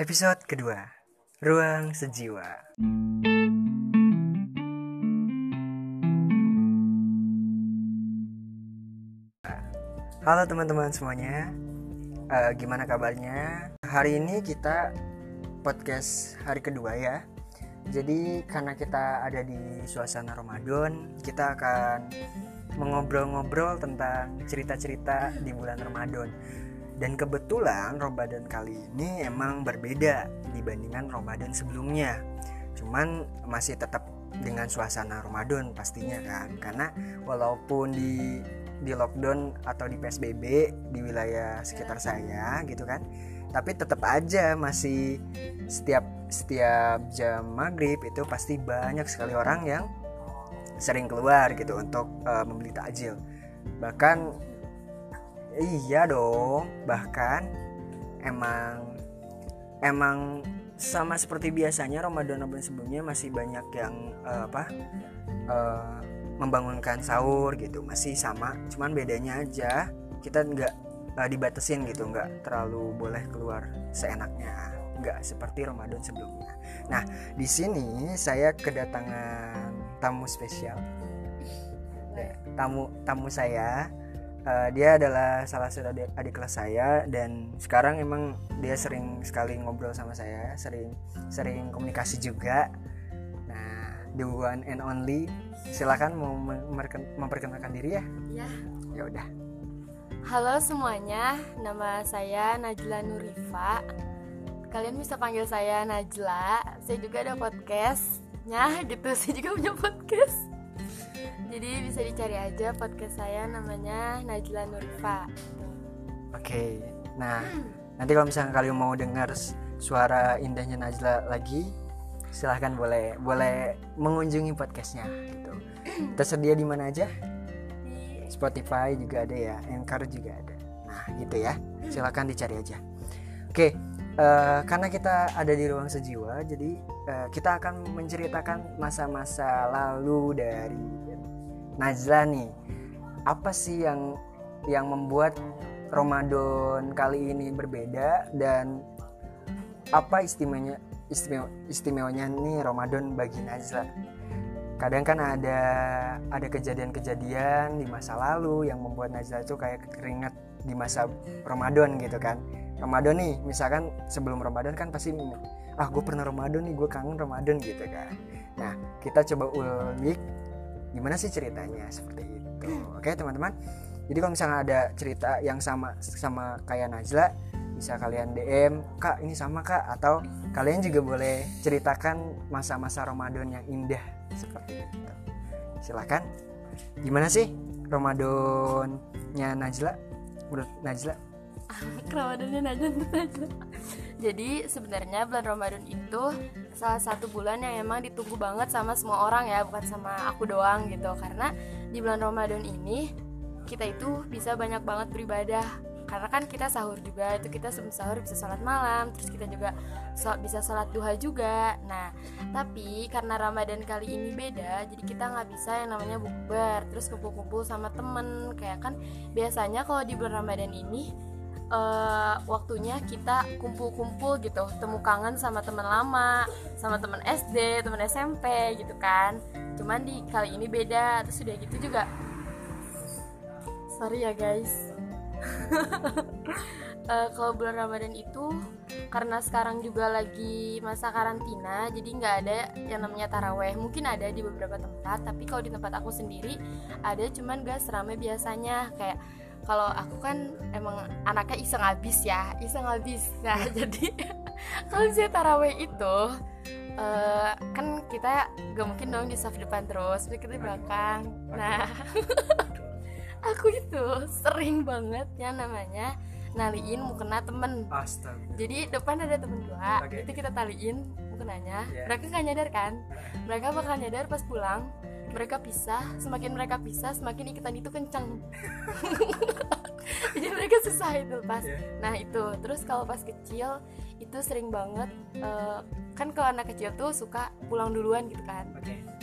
Episode kedua, Ruang Sejiwa. Halo teman-teman semuanya, Eh, gimana kabarnya? Hari ini kita podcast hari kedua ya. Jadi karena kita ada di suasana Ramadan, kita akan mengobrol-ngobrol tentang cerita-cerita di bulan Ramadan. Dan kebetulan Ramadan kali ini emang berbeda dibandingkan Ramadan sebelumnya. Cuman masih tetap dengan suasana Ramadan pastinya kan. Karena walaupun di di lockdown atau di PSBB di wilayah sekitar saya gitu kan. Tapi tetap aja masih setiap setiap jam maghrib itu pasti banyak sekali orang yang sering keluar gitu untuk uh, membeli takjil. Bahkan iya dong, bahkan emang emang sama seperti biasanya Ramadan Ramadan sebelumnya masih banyak yang uh, apa uh, membangunkan sahur gitu masih sama cuman bedanya aja kita nggak uh, dibatasin gitu nggak terlalu boleh keluar seenaknya nggak seperti Ramadan sebelumnya. Nah di sini saya kedatangan tamu spesial. Tamu tamu saya uh, dia adalah salah satu adik, adik kelas saya dan sekarang emang dia sering sekali ngobrol sama saya sering sering komunikasi juga. Nah the one and only. Silakan mau memperkenalkan diri ya. Ya ya udah. Halo semuanya nama saya Najla Nurifa. Kalian bisa panggil saya Najla. Saya juga ada podcastnya gitu saya juga punya podcast jadi bisa dicari aja podcast saya namanya Najla Nurifa oke nah nanti kalau misalnya kalian mau dengar suara indahnya Najla lagi silahkan boleh boleh mengunjungi podcastnya gitu. Tersedia di mana aja? Spotify juga ada ya Anchor juga ada. Nah gitu ya. Silahkan dicari aja. Oke uh, karena kita ada di ruang sejiwa jadi uh, kita akan menceritakan masa-masa lalu dari Najla nih apa sih yang yang membuat Ramadan kali ini berbeda dan apa istimewanya istimewa, istimewanya nih Ramadan bagi Najla kadang kan ada ada kejadian-kejadian di masa lalu yang membuat Najla itu kayak keringat di masa Ramadan gitu kan. Ramadan nih misalkan sebelum Ramadan kan pasti ah gue pernah Ramadan nih gue kangen Ramadan gitu kan. Nah kita coba ulik gimana sih ceritanya seperti itu? Oke teman-teman. Jadi kalau misalnya ada cerita yang sama sama kayak Najla bisa kalian DM kak ini sama kak atau kalian juga boleh ceritakan masa-masa Ramadan yang indah seperti itu. Silahkan gimana sih Ramadannya Najla? Menurut Najla? Ramadannya Najla Najla jadi sebenarnya bulan Ramadan itu salah satu bulan yang emang ditunggu banget sama semua orang ya bukan sama aku doang gitu. Karena di bulan Ramadan ini kita itu bisa banyak banget beribadah. Karena kan kita sahur juga itu kita sebelum sahur bisa sholat malam terus kita juga bisa sholat duha juga. Nah tapi karena ramadan kali ini beda jadi kita nggak bisa yang namanya bukber terus kumpul-kumpul sama temen. Kayak kan biasanya kalau di bulan ramadan ini uh, waktunya kita kumpul-kumpul gitu. Temu kangen sama teman lama sama teman SD teman SMP gitu kan. Cuman di kali ini beda terus udah gitu juga. Sorry ya guys. Uh, kalau bulan Ramadan itu karena sekarang juga lagi masa karantina jadi nggak ada yang namanya taraweh. Mungkin ada di beberapa tempat tapi kalau di tempat aku sendiri ada cuman gak seramai biasanya. Kayak kalau aku kan emang anaknya iseng habis ya iseng habis nah jadi kalau misalnya taraweh itu uh, kan kita gak mungkin dong di saf depan terus kita di belakang. Nah aku itu sering banget yang namanya naliin mukena temen. Astaga. jadi depan ada temen gua okay. itu kita taliin mukenanya. Yeah. mereka nggak nyadar kan? Mereka bakal nyadar pas pulang mereka pisah semakin mereka pisah semakin ikutan itu kencang jadi mereka susah itu pas Yeah. nah itu terus kalau pas kecil itu sering banget uh, kan kalau anak kecil tuh suka pulang duluan gitu kan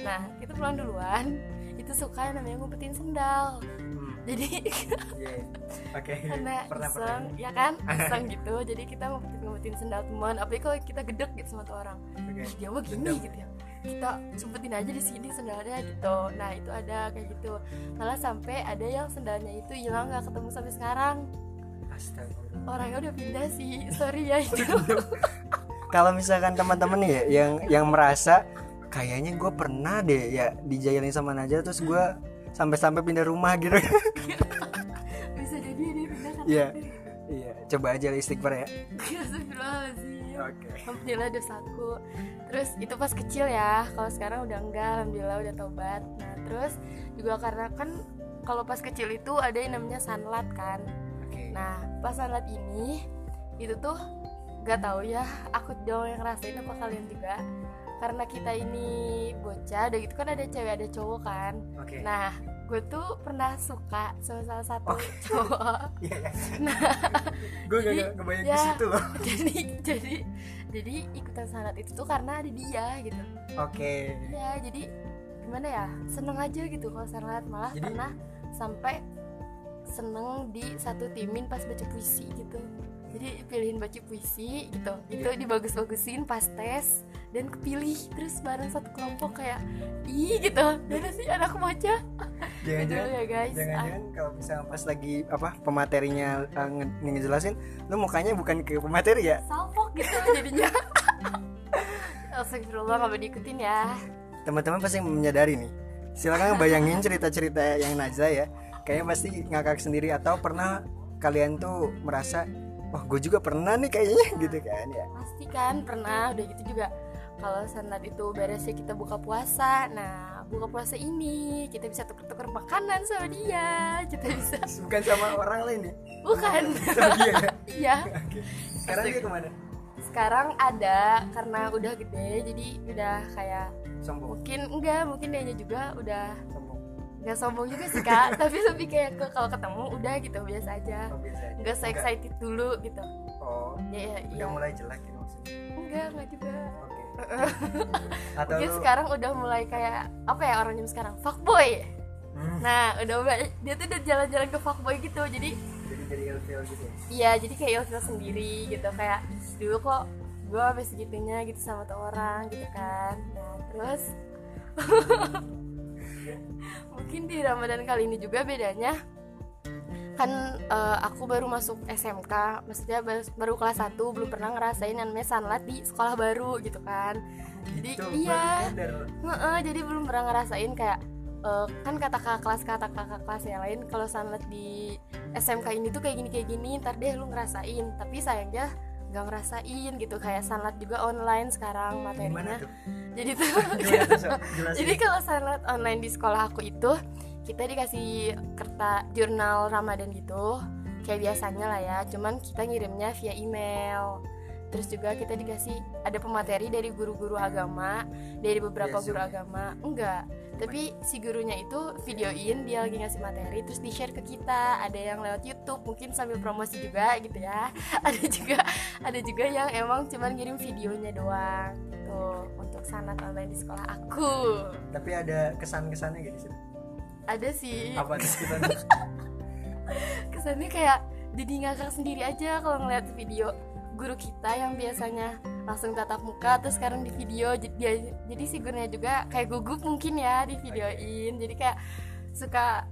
nah itu pulang duluan itu suka namanya ngumpetin sendal Hmm. jadi Iya. Oke. karena Pernah pernah. iseng ya kan iseng gitu jadi kita ngumpetin ngumpetin sendal teman apalagi kalau kita gedek gitu sama tuh orang. Ih, dia mah gini Dendam. gitu ya kita sumpetin aja di sini sendalnya gitu nah itu ada kayak gitu malah sampai ada yang sendalnya itu hilang nggak ketemu sampai sekarang Astagfirullah. orangnya udah pindah sih sorry ya itu Kalau misalkan teman-teman nih ya yang yang merasa kayaknya gue pernah deh ya dijailin sama Najwa terus gue sampai-sampai pindah rumah gitu. bisa jadi dia pindah kan Iya. Iya, coba aja istighfar ya. Astagfirullahaladzim Oke. Alhamdulillah dosaku Terus itu pas kecil ya Kalau sekarang udah enggak Alhamdulillah udah tobat Nah terus juga karena kan Kalau pas kecil itu ada yang namanya sunlight kan. Nah pas sunlight ini Itu tuh Gak tahu ya Aku doang yang ngerasain apa kalian juga Karena kita ini bocah Udah gitu kan ada cewek ada cowok kan Oke. Nah gue tuh pernah suka sama salah satu Oke. cowok Iya, iya. Nah Gue gak kebayang ya. ke situ loh. jadi jadi jadi ikutan sanat itu tuh karena ada dia gitu. Oke. ya jadi gimana ya seneng aja gitu kalau sanat malah Jadi- pernah sampai seneng di satu timin pas baca puisi gitu. Jadi pilihin baca puisi gitu. Itu Iya. dibagus-bagusin pas tes dan kepilih terus bareng satu kelompok kayak ih gitu dan sih anak baca gitu Jangan-jangan ya guys Ah, Jangan-jangan kalau misalnya pas lagi apa pematerinya uh, nge- ngejelasin, lu mukanya bukan ke pemateri ya? salfok gitu jadinya Astagfirullah boleh diikutin ya Teman-teman pasti menyadari nih. Silakan bayangin cerita-cerita yang Najla ya. Kayaknya pasti ngakak sendiri atau pernah kalian tuh merasa, wah gue juga pernah nih kayaknya gitu kan ya. pasti kan pernah udah gitu juga kalau sanat itu beresnya kita buka puasa nah buka puasa ini kita bisa tuker-tuker makanan sama dia kita bisa Bukan sama orang lain ya. bukan Sama dia ya. iya Oke. Sekarang dia ke mana? sekarang ada karena udah gede jadi udah kayak Sombong. mungkin enggak mungkin dia juga udah Sombong. nggak sombong juga sih kak tapi lebih kayak ke kalau ketemu udah gitu biasa aja Oh, biasa aja. nggak se excited dulu gitu Oh, ya ya udah iya mulai jelek gitu maksudnya. enggak enggak juga Oke. Atau mungkin lu sekarang udah mulai kayak apa ya orang zaman sekarang fuckboy Hmm, Nah, udah mulai dia tuh udah jalan-jalan ke fuckboy gitu. Jadi jadi jadi ilfil gitu ya. iya, jadi kayak ilfil sendiri gitu kayak "Ih, dulu kok gue sampai segitunya gitu sama tuh orang gitu kan. Nah, terus mungkin di Ramadan kali ini juga bedanya kan eh, aku baru masuk SMK maksudnya baru, kelas 1 belum pernah ngerasain yang namanya sunlight di sekolah baru gitu kan Jadi, Gitu, iya. nyadar. Heeh, jadi belum pernah ngerasain kayak eh, kan kata kakak kelas kata kakak kelas yang lain kalau sunlight di SMK ini tuh kayak gini kayak gini ntar deh lu ngerasain tapi sayangnya nggak ngerasain gitu kayak sunlight juga online sekarang materinya tuh? jadi tuh tuh? Jelasin. jadi kalau sunlight online di sekolah aku itu kita dikasih kertas jurnal Ramadan gitu kayak biasanya lah ya. Cuman kita ngirimnya via email. Terus juga kita dikasih ada pemateri dari guru-guru agama dari beberapa Iya, guru ya? agama. Enggak. Tapi si gurunya itu videoin dia lagi ngasih materi terus di share ke kita. Ada yang lewat YouTube mungkin sambil promosi juga gitu ya. Ada juga ada juga yang emang cuman ngirim videonya doang gitu untuk sanat online di sekolah aku. Tapi ada kesan-kesannya gitu sih. Ada sih. Apa tuh kita kesannya kayak jadi ngakak sendiri aja kalau ngeliat video guru kita yang biasanya langsung tatap muka terus sekarang di video jadi jadi si gurunya juga kayak gugup mungkin ya di videoin jadi kayak suka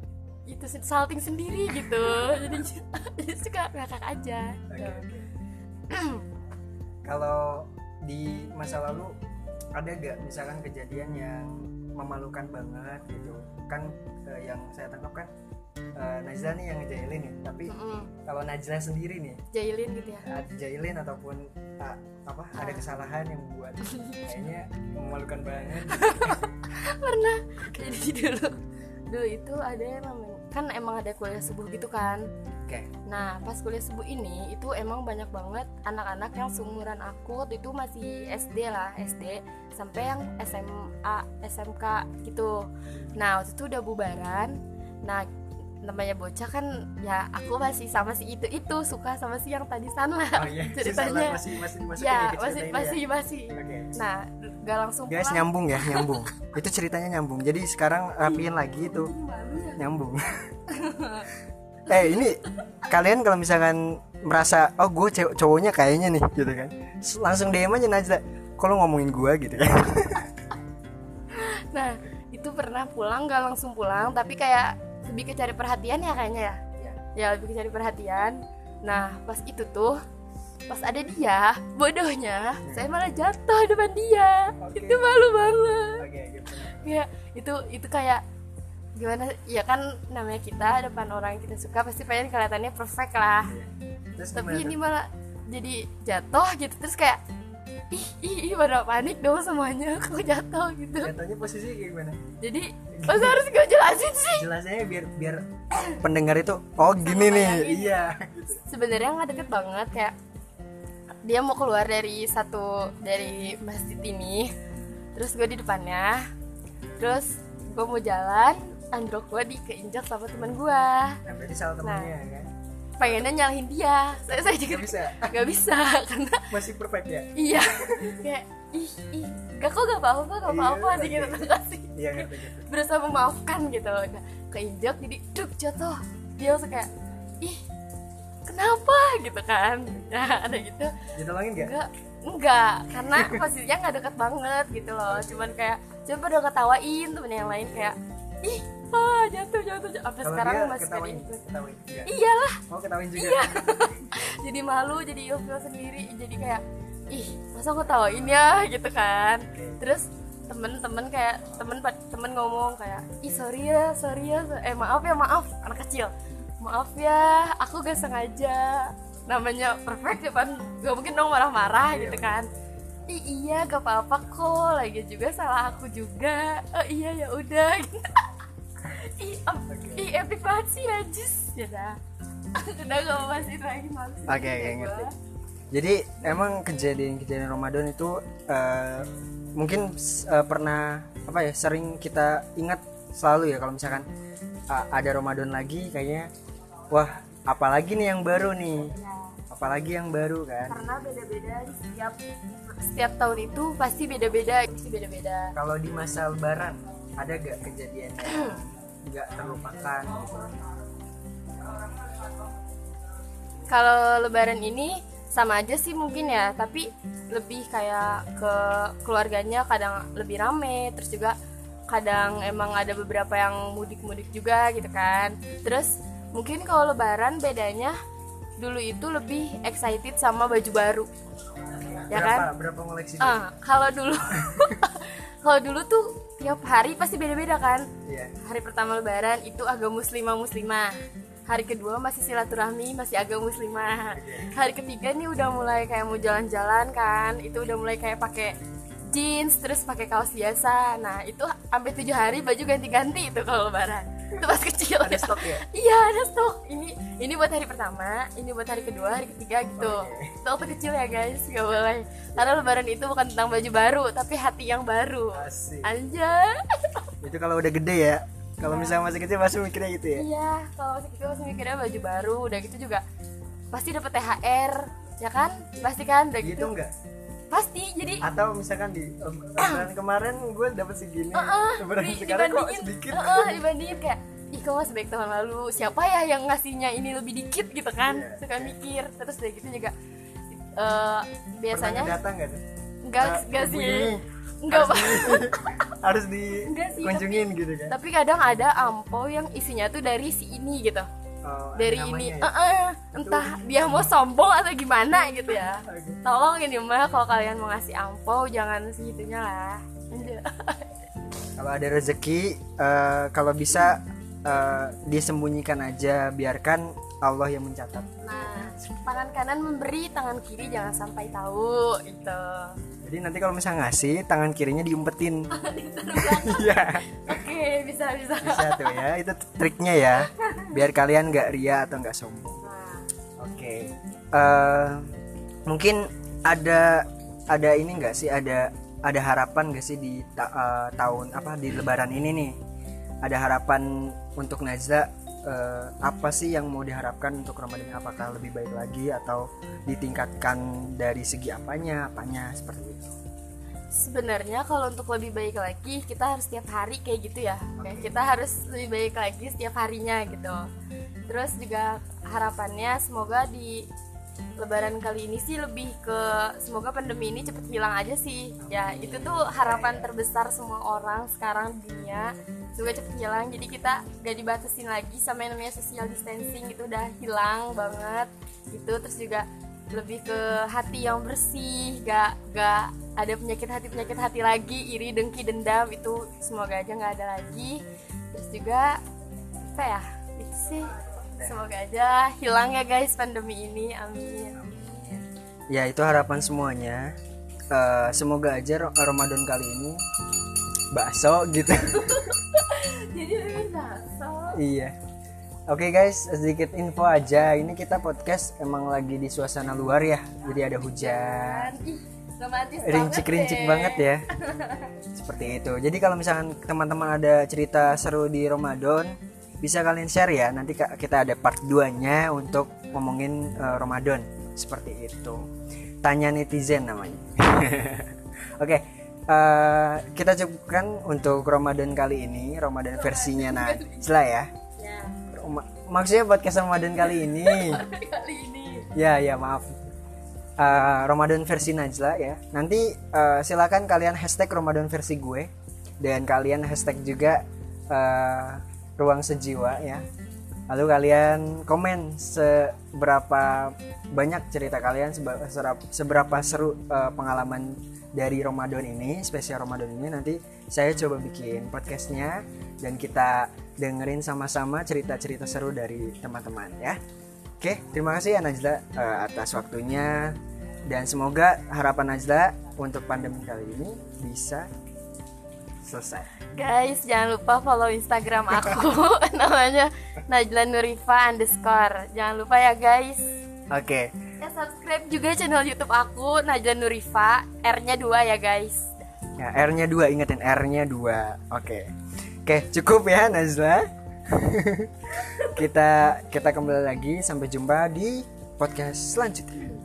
itu sih, salting sendiri gitu. Jadi jadi suka ngakak aja. Gitu. Kalau di masa lalu ada gak misalkan kejadian yang memalukan banget gitu? Kan eh, yang saya tangkap kan eh, Najla nih yang ngejailin nih tapi Mm-mm. kalau Najla sendiri nih jailin gitu ya? eh, dijailin ataupun ah, apa ada kesalahan yang membuat kayaknya memalukan banget. Pernah jadi dulu dulu itu ada yang namanya kan emang ada kuliah subuh gitu kan oke Nah, pas kuliah subuh ini itu emang banyak banget anak-anak yang seumuran aku waktu itu masih SD lah, SD sampai yang SMA, SMK gitu. Nah, waktu itu udah bubaran. Nah, namanya bocah kan ya aku masih sama si itu itu suka sama si yang tadi sana Oh iya, ceritanya masih masih masih ya masih masih masih Oke. nah gak langsung Guys pulang nyambung ya, nyambung. itu ceritanya nyambung. Jadi sekarang rapiin lagi itu. Ya. Nyambung. eh, ini kalian kalau misalkan merasa oh gue cowoknya kayaknya nih gitu kan. Langsung DM aja Najla. Kalau ngomongin gua gitu kan. nah itu pernah pulang gak langsung pulang tapi kayak lebih ke cari perhatian ya kayaknya ya? Ya lebih ke cari perhatian. Nah pas itu tuh pas ada dia bodohnya saya malah jatuh depan dia. Oke. itu malu banget. Oke, gitu. ya itu itu kayak gimana? Ya kan namanya kita depan orang yang kita suka pasti pengen kelihatannya perfect lah. Terus tapi ini malah jadi jatuh gitu. Terus kayak ih ih, ih pada panik dong semuanya kok jatuh gitu Jatuhnya posisi kayak gimana? jadi masa harus gue jelasin sih Jelasnya biar biar pendengar itu oh gini nih. Iya. gitu. sebenarnya nggak deket banget kayak dia mau keluar dari satu dari masjid ini terus gue di depannya terus gue mau jalan androk gue dikeinjak sama teman gue Nah, berarti salah temennya kan. Pengennya nyalahin dia. Saya saya juga Gak bisa. nggak bisa karena Masih perfect ya? iya. Kayak ih ih gak kok gak apa-apa gak apa-apa Iya, oke. kasih. Iya gitu. berusaha memaafkan gitu nah, keinjak jadi duk jatuh. Dia langsung kayak ih kenapa? gitu kan. Nah ada gitu. Ditolongin gak? enggak enggak karena posisinya nggak deket banget gitu loh. Cuman kayak cuman pada ketawain temen yang lain kayak ih ah jatuh jatuh jatuh sampai Kalau sekarang masih ketawain, gitu ketawain. Iya. iyalah Mau ketawain juga. Iya. jadi malu jadi ilfil sendiri jadi kayak ih masa aku tawain ya gitu kan Oke. terus temen-temen kayak temen temen ngomong kayak ih sorry ya sorry ya eh maaf ya maaf anak kecil maaf ya aku gak sengaja namanya perfect depan gak mungkin dong marah-marah Iya, gitu kan ih iya gak apa-apa kok. Lagi juga salah aku juga. Oh iya ya udah. Ih, am- ih epic banget sih Najis ya dah. Udah gak mau bahas itu lagi sih Oke, ngerti. Jadi emang kejadian-kejadian Ramadan itu eh, mungkin eh, pernah apa ya sering kita ingat selalu ya kalau misalkan eh, ada Ramadan lagi kayaknya wah apalagi nih yang baru nih. Ya, apalagi yang baru kan. Karena beda-beda di setiap setiap tahun itu pasti beda-beda pasti beda-beda. Kalau di masa lebaran ada gak kejadian yang nggak terlupakan? Gitu? kalau lebaran ini sama aja sih mungkin ya tapi lebih kayak ke keluarganya kadang lebih rame terus juga kadang emang ada beberapa yang mudik-mudik juga gitu kan. Terus mungkin kalau lebaran bedanya dulu itu lebih excited sama baju baru ya berapa kan? berapa koleksi ah kalau dulu kalau dulu tuh tiap hari pasti beda-beda kan? Iya. hari pertama lebaran itu agak muslimah muslimah hari kedua masih silaturahmi masih agak muslimah. Hari ketiga nih udah mulai kayak mau jalan-jalan kan? Itu udah mulai kayak pakai jeans terus pakai kaos biasa. Nah itu sampai tujuh hari baju ganti-ganti itu kalau lebaran itu pas kecil ada stok ya? Iya ada stok. Ini ini buat hari pertama ini buat hari kedua hari ketiga gitu. Oke. itu waktu kecil ya guys. Gak boleh. Karena lebaran itu bukan tentang baju baru tapi hati yang baru. Asik. Anjay. Itu kalau udah gede ya. Kalau misalnya masih kecil pasti mikirnya gitu ya? Iya, kalau masih kecil masih mikirnya baju baru, udah gitu juga pasti dapat THR, ya kan? Pasti kan, udah gitu. gitu. enggak Pasti, jadi atau misalkan di lebaran kemarin gue dapet segini. Heeh, lebaran di- sekarang kok sedikit. Heeh, dibandingin kayak ih kok masih baik tahun lalu? Siapa ya yang ngasihnya ini lebih dikit? Gitu kan. Iya. suka mikir. Terus udah gitu juga eh, biasanya Pernah datang gak tuh? Enggak enggak ibu sih. enggak harus di, harus dikunjungin gitu kan. tapi kadang ada ampo yang isinya tuh dari si ini gitu Oh, dari ini ya? eh, eh, entah dia mau sombong atau gimana gitu ya. Tolong ini mah kalau kalian mau ngasih ampo jangan segitunya lah. Kalau ada rezeki eh, kalau bisa eh, disembunyikan aja biarkan Allah yang mencatat. Nah tangan kanan memberi tangan kiri jangan sampai tahu itu jadi nanti kalau misalnya ngasih tangan kirinya diumpetin. Iya bisa bisa. Bisa tuh ya itu triknya ya. Biar kalian nggak ria atau nggak sombong. Nah, oke. Eh, mungkin ada ada ini nggak sih? Ada ada harapan nggak sih di ta- eh, tahun apa di lebaran ini nih? Ada harapan untuk Najla eh, apa sih yang mau diharapkan untuk Ramadan? Apakah lebih baik lagi atau ditingkatkan dari segi apanya apanya? Seperti itu sebenarnya kalau untuk lebih baik lagi kita harus setiap hari kayak gitu ya. Kayak kita harus lebih baik lagi setiap harinya gitu. Terus juga harapannya semoga di lebaran kali ini sih lebih ke semoga pandemi ini cepet hilang aja sih. Ya itu tuh harapan terbesar semua orang sekarang di dunia. Semoga cepet hilang. Jadi kita gak dibatasin lagi sama yang namanya social distancing itu udah hilang banget. Gitu. Terus juga lebih ke hati yang bersih. Gak gak ada penyakit hati penyakit hati lagi iri dengki dendam itu semoga aja nggak ada lagi. Terus juga apa ya itu sih. Semoga aja hilang ya guys pandemi ini amin. Ya itu harapan semuanya. Eh, semoga aja Ramadan kali ini bakso gitu. Jadi lebih naso iya. Oke guys, sedikit info aja. Ini kita podcast emang lagi di suasana luar ya. Jadi ada hujan, ih romantis rincik-rincik deh. banget ya. Seperti itu. Jadi kalau misalkan teman-teman ada cerita seru di Ramadan, bisa kalian share ya. Nanti kita ada part 2-nya untuk ngomongin eh, Ramadan. Seperti itu. Tanya netizen namanya. Oke. eh, kita cukupkan untuk Ramadan kali ini, Ramadan versinya Najla ya. ya Ma- maksudnya podcast Ramadan kali ini kali ini ya ya maaf Eh, Ramadan versi Najla ya. Nanti eh, silakan kalian hashtag Ramadan versi gue. Dan kalian hashtag juga eh, ruang sejiwa ya. Lalu kalian komen seberapa banyak cerita kalian seberapa seru eh, pengalaman dari Ramadan ini spesial Ramadan ini. Nanti saya coba bikin podcastnya dan kita dengerin sama-sama cerita-cerita seru dari teman-teman ya Oke, terima kasih ya Najla eh, atas waktunya dan semoga harapan Najla untuk pandemi kali ini bisa selesai. Guys, jangan lupa follow Instagram aku namanya Najla Nurifa underscore. Jangan lupa ya guys. Oke, Ya subscribe juga channel YouTube aku Najla Nurifa. R-nya dua ya guys. ya R-nya dua, ingetin R-nya dua. Oke, oke cukup ya Najla. kita kita kembali lagi sampai jumpa di podcast selanjutnya.